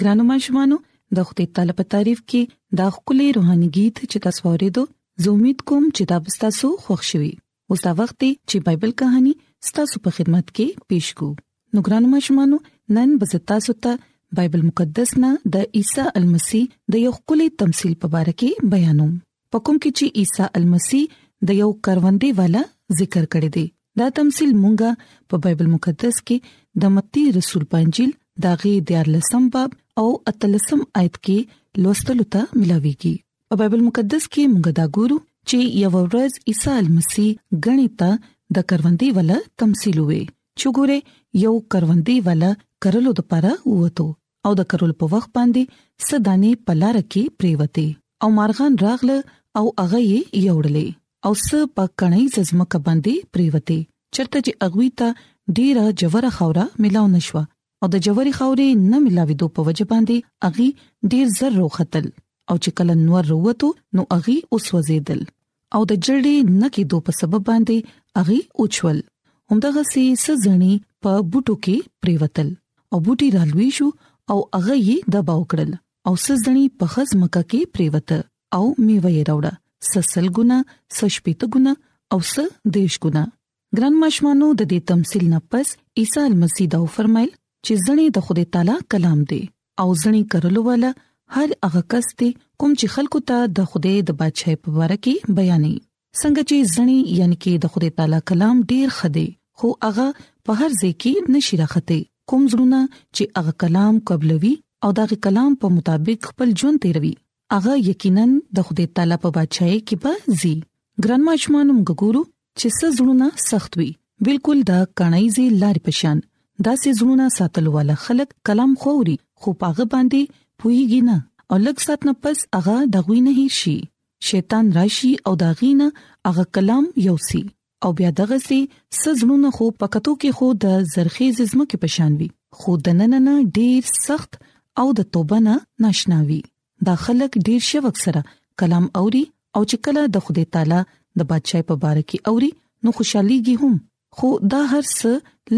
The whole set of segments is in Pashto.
ګرانو ماشومانو د خپل تعالی په تعریف کې دا خولي روحاني गीत چې تاسو ورېدو زه امید کوم چې دا به تاسو خوښ شي اوس دا وخت دی چې بایبل کہانی ستاسو په خدمت کې پیښ کو نو ګران ماشومانو نن به تاسو ته بایبل مقدس نه د عیسی المسی د یو خولي تمثيل په اړه کې بیانوم په کوم کې چې عیسی المسی د یو کروندې والا ذکر کړی دی دا تمثيل مونږه په بایبل مقدس کې د متی رسول پنځیل داغه د لسم باب او اتلسم آیت کې لوستلو ته ملاويږي په بایبل مقدس کې مونږه دا ګورو چې یو ورځ عیسی مسیح غنی ته د کروندې ولا تمثيل وې چې ګوره یو کروندې ولا کرلو د پاره وته او د کرول په وخت باندې سدانې پلار کې پریوته او مارغان راغله او هغه یې یوړلې او س په کڼې زمکه باندې پریوته چرته چې اغوي ته ډیره جوړه خوره ملاو نشو او د جوړي خورې نه ملاوي دوه په وجه باندې اغي ډیر زر روختل او چې کله نور وروته نو اغي اوس وزیدل او د جړې نه کېدو په سبب باندې اغي اوچول همدغه سي سزنی په بوټو کې پریوتل او بوټي رالوي شو او اغه یې دباو کړل او سزنی په خز مکه کې پریوته او میوه یې راوړه سسل ګنا سشپیت ګنا او س دیش ګنا ګران ماشومانو د دې تمثيل نه پس عيسى المسيح دا فرمایل چې ځنې د خدای تعالی کلام دی او ځنې کرلو والا هر هغه کس دی کوم چې خلکو ته د خدای د بادشاہي په اړه کې بیانې څنګه چې ځنې یعنی کې د خدای تعالی کلام ډیر خدي خو هغه په هر ځای کې نشي راخته کوم زړونه چې هغه کلام قبلوي او دغه کلام په مطابق خپل ژوند تیروي هغه یقینا د خدای تعالی په بادشاہي کې به زی ګران ماشومان موږ ګورو چې څه زړونه سخت وي بالکل دا کڼایزي لار پشان دا سه زړونه ساتلو والا خلک کلام خوري خو پاغه باندې پويږي نه او لږ سات نه پس هغه دغوي نه هیر شي شیطان راشي او دا غینه هغه کلام یوسي او بیا دغه سي سزړونه خو پکتو کې خو د زرخي زمه کې پشان وي خو د نن نه ډیر سخت او د توبه نه ناشنا وي دا خلک ډیر شوق سره کلام اوري او چې کله د خدای تعالی د بادشاہ په باره کې اوري نو خوشحاليږي هم خو دا هر څه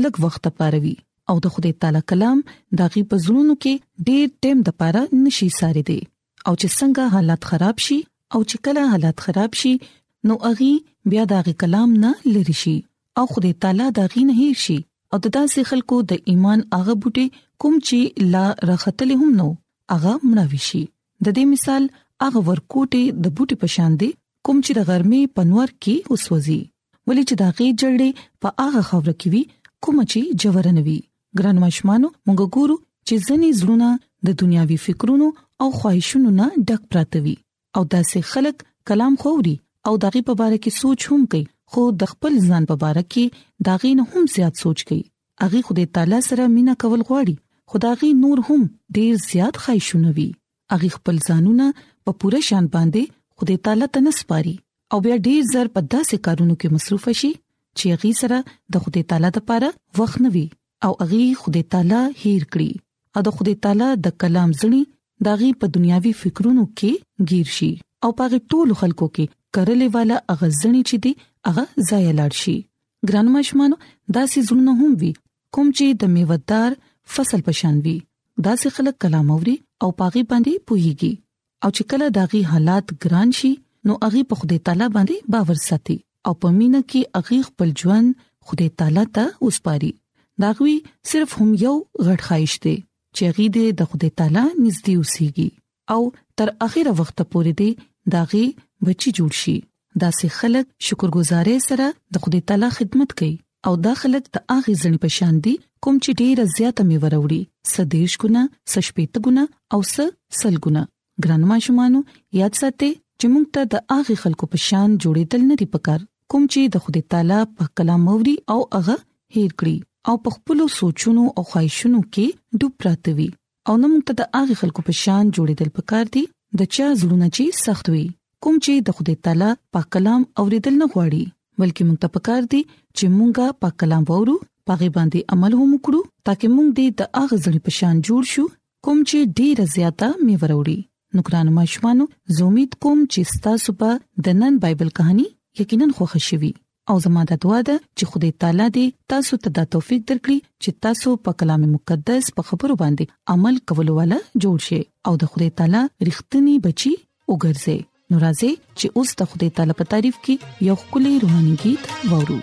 لږ وخت لپاره وي او د خدای تعالی کلام داغي په زړونو کې ډیر ټیم د پاره نشي ساري دي او چې څنګه حالات خراب شي او چې کله حالات خراب شي نو اغي بیا داغي کلام نه لری شي او خدای تعالی داغي نه هیر شي او د داسې خلکو د ایمان هغه بوټي کوم چې لا رختل هم نو هغه مړاوي شي د دې مثال هغه ورکوټي د بوټي پشان دي کوم چې د غرمې پنور کې وسوځي ولې چې دا غي جړړې په هغه خاور کې وي کوم چې جوړنوي ګران مشمانو موږ ګورو چې ځنې زړونه د دنیاوي فکرونو او خواهشونو نه ډک پراته وي او داسې خلک کلام خوري او دغه په اړه کې سوچ هم کوي خو د خپل ځان په اړه کې داغې نه هم زیات سوچ کوي اغه خدای تعالی سره مینا کول غواړي خداغي نور هم ډیر زیات خواهشونه وي هغه خپل ځانونه په پوره شان باندې خدای تعالی ته نسپاري او بیا ډیر زر په داسې کارونو کې مصروف شي چې هغه سره د خدای تعالی لپاره وخت نوي او هغه خدای تعالی هیر کړی او د خدای تعالی د کلام ځنی داغي په دنیاوي فکرونو کې گیر شي او پاغه ټول خلکو کې کرلې والا اغزنی چې دی هغه ځای لاړ شي ګران مشمانو داسې زونه هم وي کوم چې د میوهدار فصل په شان وي دا سه خلک کلام اوري او پاغي باندې پوهیږي او چې کله داغي حالات ګران شي نو هغه په خدای تعالی باندې باور ساتي او په مینه کې هغه خپل ژوند خدای تعالی ته وسپاري داغوي صرف هم یو غټ خواهش دی چې غي د خدای تعالی نږدې اوسيږي او تر اخیره وخت پورې دې داغي بچي جوړ شي دا سه خلک شکرګزاري سره د خدای تعالی خدمت کوي او دا خلک د اغه ځنې په شان دي کوم چې ډیره زیاته می وروړي سدیش ګنا سشپېت ګنا او س سل ګنا ګران ماشومانو یاد ساتئ چې موږ ته د اغه خلکو په شان جوړېدل نه دي پکار کوم چې د خدای تعالی په کلام موري او هغه هیر کړی او په خپل سوچونو او خواهشونو کې ډوب پراته وي او نه موږ ته د هغه خلکو په شان جوړېدل پکار دي د چا زړونه چې سخت وي کوم چې د خدای تعالی پاک کلام اوریدل نه غواړي بلکې موږ ته پکار دي چې موږ پاک کلام وورو پاغه باندې عمل هم وکړو ترڅو موږ دې د هغه ځړې په شان جوړ شو کوم چې ډیر زیاته می وروړي نو ګران ماشومانو زه امید کوم چې تاسو به د نن بایبل کہانی یقینا خوښ شي او زما د دعا ده چې خدای تعالی دې تاسو ته د توفیق درکړي چې تاسو په کلام مقدس په خبرو باندې عمل کولو والا جوړ شئ او د خدای تعالی رښتینی بچي وګرځئ نو راځي چې اوس د خدای تعالی په تعریف کې یو خولي روحاني गीत وورو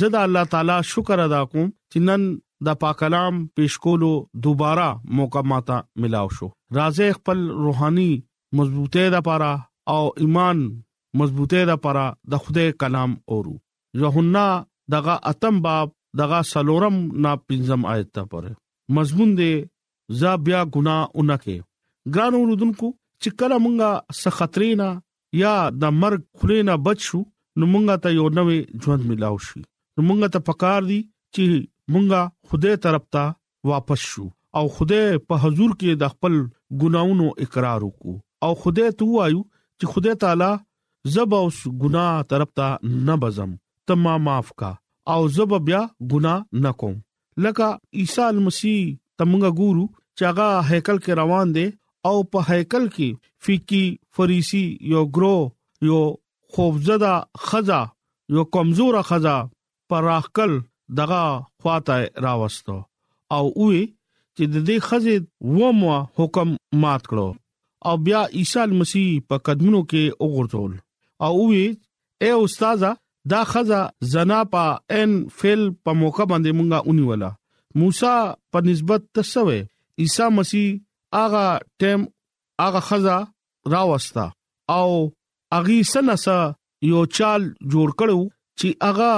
زه د الله تعالی شکر ادا کوم چې نن د پاکلام پیش کولو دوباره موقع ماته ملاو شو راځي خپل روحاني مضبوطه د پاره او ایمان مضبوطه د پاره د خدای کلام اورو یوحنا دغه اتم باب دغه سلورم نا پنځم آیت ته پره مضمون دی زا بیا ګنا اونکه ګران اوردونکو چې کله مونږه سخترینا یا د مرګ خلی نه بچ شو نو مونږه ته یو نوې ژوند ملاو شي نو مونږه ته پکار دي چې مونږه خوده طرف ته واپس شو او خوده په حضور کې د خپل ګناونو اقرار وکړو او خوده ته وایو چې خوده تعالی زب اوس ګناه طرف ته نه بزم ته ما معاف کا او زب بیا ګناه نه کوم لکه عیسی المسی ته موږ ګورو چې هغه هیکل کې روان دی او په هیکل کې فقہی فریسی یو ګرو یو خوفزده خزا یو کمزوره خزا پراخکل دغه خواته راوستو او وی چې د دې خزې ومو حکم مات کړو او بیا عیسی مسیح په قدمونو کې وګرځول او وی اے استاد دا خزه زنا په ان فعل په موقع باندې مونږه اونی ولا موسی په نسبت تسوي عیسی مسیح اغه ټیم اغه خزه راوستا او اغي سنسا یو چال جوړ کړو چې اغه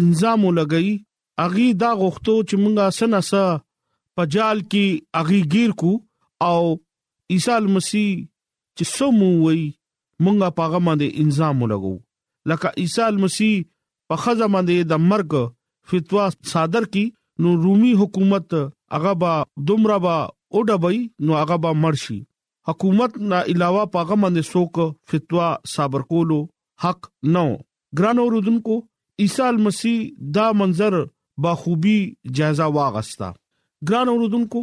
انزام لګئی اغي دا غوښتو چې مونږه سنسا پجال کې اغي گیر کو او عیسی مسیح چې سمو وي مونږه په هغه باندې انزام ولګو لکه عیسی المسیح په خزه باندې د مرګ فتوا صادر کی نو رومي حکومت هغه با دومره با او ډبای نو هغه با مرشي حکومت نه علاوه پاغه باندې سوک فتوا صابر کولو حق نو ګران اوردونکو عیسی مسیح دا منظر باخوبي جایزه واغستا ګران اوردونکو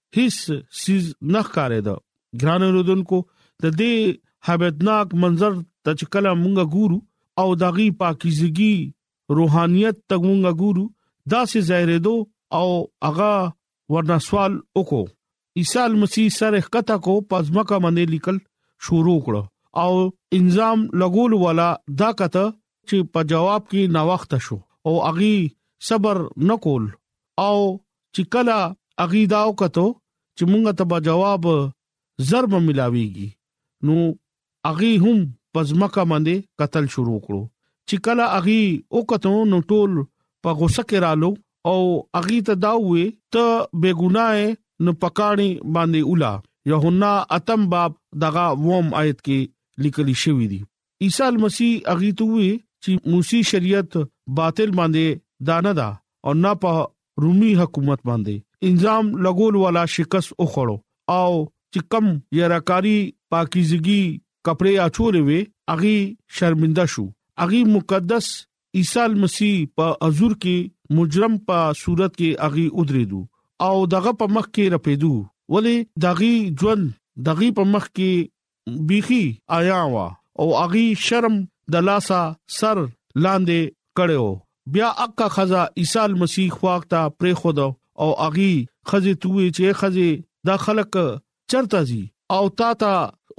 هیڅ سیز نه ښکارېده ګران رودونکو د دې حیبتناک منظر ته چې کله مونږه ګورو او دغي پاکیزګي روحانيت ته مونږه ګورو دا سه ظاهرېدو او هغه ورنه سوال وکړو عیسی مسیح سره ښکته کو پزماکه باندې لیکل شروع کړو او انظام لګول والا دا کته چې په جواب کې ناوخته شو او اغي صبر نکول او چې کله اغي دا وکړو چې مونږ ته به جواب ضرب ملاويږي نو اغي هم پزماکه باندې قتل شروع کړو چې کله اغي وکړو نو ټول په غوسه کې رالو او اغي ته دا وې ته بیګناه نو پکانی باندې اولا یوحنا اتم باب دغه ووم آیت کې لیکل شوی دی عیسی مسیح هغه ته وی چې موسی شریعت باطل باندې دانه دا او نه په رومي حکومت باندې انظام لګول والا شکست او خړو او چې کم یراکاری پاکیزګي کپڑے اچولې وي اغي شرمنده شو اغي مقدس عیسی مسیح په حضور کې مجرم په صورت کې اغي ودریدو او دغه په مخ کې رپیدو ولی دغه ژوند دغه په مخ کې بیخي آیا وا او اغي شرم د لاسه سر لاندې کړو بیا اکا خزا عیسی مسیح خواخ ته پرې خود او اغي خزه توې چې خزه دا خلک چرته زی او تا ته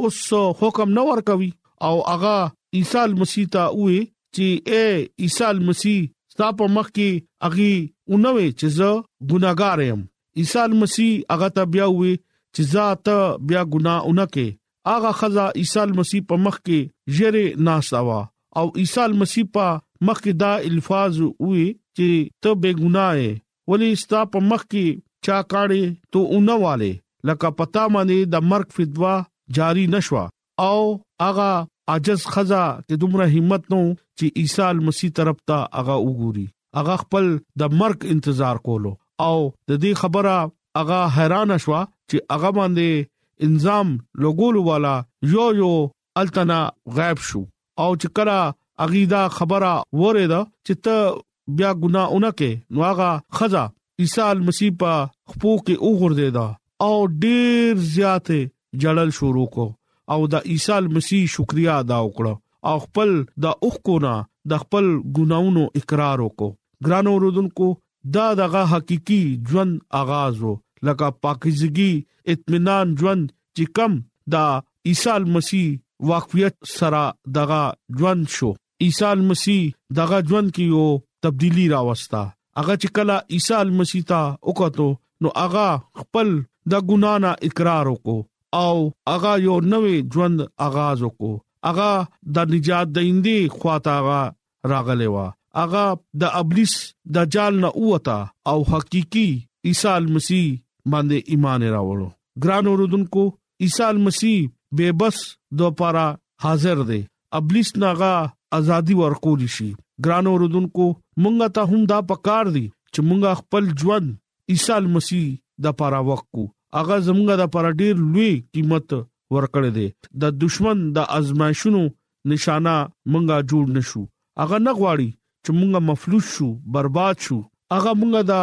اوس حکم نه ورکوي او اغا عیسی مسیح ته وې چې اے عیسی مسیح ستا په مخ کې اغي اونوي چې زه ګناګار يم عیسی مسیح هغه ته بیا وی چې زه ته بیا ګناه اونکه هغه خزا عیسی مسیح په مخ کې یره ناساوا او عیسی مسیح په مخ کې دا الفاظ وی چې ته بے ګناه یې ولی ستا په مخ کې چا کاړې ته اونواله لکه پتا باندې د مرګ فتوا جاری نشوا او هغه عاجز خزا کې دومره همت نو چې عیسی مسیح طرف ته هغه وګوري هغه خپل د مرګ انتظار کولو او د دې خبره هغه حیران شو چې هغه باندې انظام لګول والا یو یو التنا غائب شو او چې کله اغي دا خبره وره ده چې ته بیا ګناه اونکه نو هغه خزا عیسی مسیح په خپو کې اوغورځي دا او ډیر زیات جړل شروع کو او دا عیسی مسیح شکریا ادا وکړه او خپل دا اوخ کو نه د خپل ګناونو اقرار وکړو ګران اوردونکو دا دغه حقيقي ژوند آغاز وو لکه پاکیزګي اطمینان ژوند چې کم دا عیسی مسیح واقعیت سره دغه ژوند شو عیسی مسیح دغه ژوند کې یو تبدیلی راوستا هغه چې کله عیسی مسیح ته وکړو نو هغه خپل د ګنا نه اقرار وکړو او هغه یو نوې ژوند آغاز وکړو هغه د نجات دایندې خواته هغه راغلی و هغه د ابلیس دجال نه اوته او حقيقي عیسی مسیح باندې ایمان راوړو ګران اوردونکو عیسی مسیح به بس د پاره حاضر دی ابلیس ناغا ازادي ورکول شي ګران اوردونکو مونږه ته هم دا پکار دي چې مونږه خپل ژوند عیسی مسیح د پاره وکړو هغه زمونږه د پاره ډیر لوی قیمت ورکړی دی د دشمن د ازمایښونو نشانه مونږه جوړ نشو هغه نه غواړي چې مونږه مفلوج شو برباد شو هغه مونږه د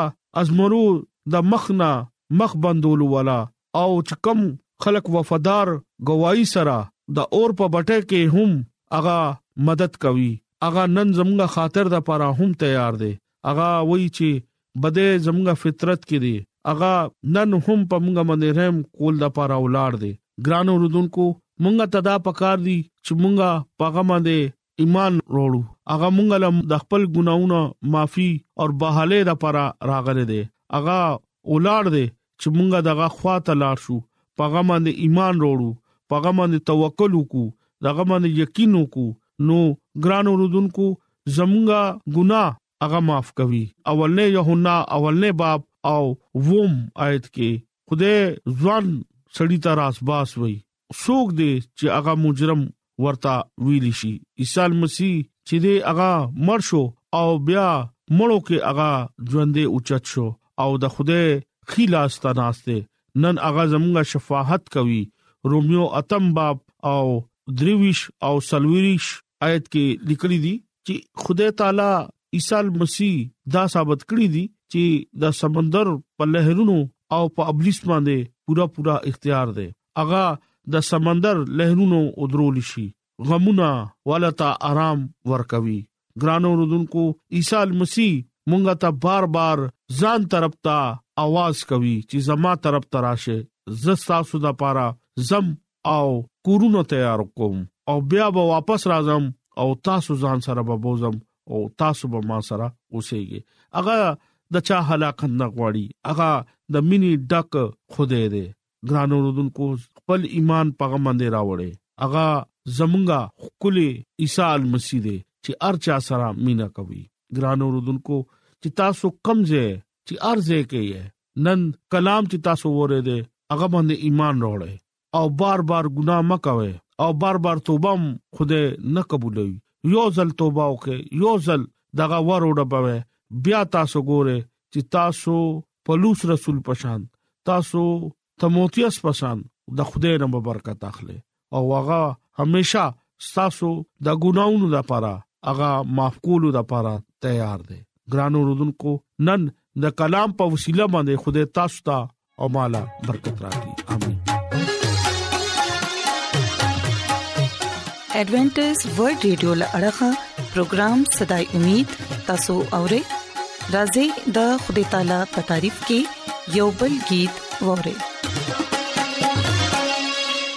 ازمرو د مخنا مخ بندولو والا او چې کم خلک وفادار گواہی سره د اور په بټه کې هم هغه مدد کوي هغه نن زموږه خاطر د پاره هم تیار دی هغه وایي چې بده زمونږ فطرت کې دی هغه نن هم په مونږ باندې رحم کول د پاره ولاړ دی ګران اوردونکو مونږ ته دا پکار دي چې مونږه پاغه باندې ایمان وروړو هغه مونږ له د خپل ګناونو معافي او بهاله د پر راغره دي هغه اولاد دي چې مونږه دغه خواته لاړ شو پاغه باندې ایمان وروړو پاغه باندې توکل وکړو دغه باندې یقین وکړو نو ګران اوردونکو زمونږه ګنا هغه معاف کوي اولنې یوحنا اولنې باب او ووم آیت کې خدای ځوان سړی ته راس باس وي سوق دي چې هغه مجرم ورته ویل شي عیسی مسیح چې دی هغه مر شو او بیا مړو کې هغه ژوندې اوچت شو او د خوده خلاص تناسته نن هغه زمونږه شفاعت کوي روميو اتم باب او درويش او سلويريش آیت کې لیکلي دي چې خدای تعالی عیسی مسیح دا ثابت کړی دی چې د سمندر په لهرونو او په ابلیس باندې پورا پورا اختیار دی اغا د سمندر لهرونو ودرول شي غمونه ولتا آرام ورکوي ګران اوردونکو عیسی مسیح مونږ ته بار بار ځان طرف ته आवाज کوي چې زما طرف ته راشه زستا سودا پارا زم او کورونه تیار کوم او بیا به واپس راځم او تاسو ځان سره به بوزم او تاسو به ما سره اوسېږي اغه د چا هلاکت نه غواړي اغه د مینی ډک خوده دی ګران اوردونکو خپل ایمان په غم باندې راوړې هغه زمونږه خپل عیسی المسیح دی چې ارچا سره مینا کوي ګران اوردونکو چې تاسو کم ځای چې ارزه کوي نن کلام چې تاسو وره دي هغه باندې ایمان راوړې او بار بار ګناه مکوي او بار بار توبه خوده نه قبولوي یو ځل توبه وکي یو ځل دغه وروډه پوي بیا تاسو ګوره چې تاسو پلوص رسول پشان تاسو تموتیس پشان د خدای نه برکت اخلي او هغه همیشه تاسو د ګناونو لپاره هغه معاف کولو لپاره تیار دی ګرانو رودونکو نن د کلام په وسیله باندې خدای تاسو ته او مالا برکت راکړي امين ایڈونچر ورلد رادیو لړغا پروگرام صداي امید تاسو اورئ راځي د خدای تعالی په تعریف کې یوبل गीत ووري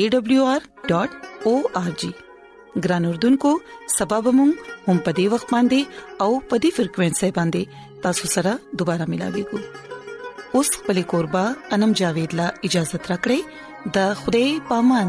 awr.org ګران اردوونکو سبب مون هم پدی وخت باندې او پدی فریکوينسي باندې تاسو سره دوپاره ملاوي کو اوس په لیکوربا انم جاوید لا اجازه ترا کړی د خوده پامن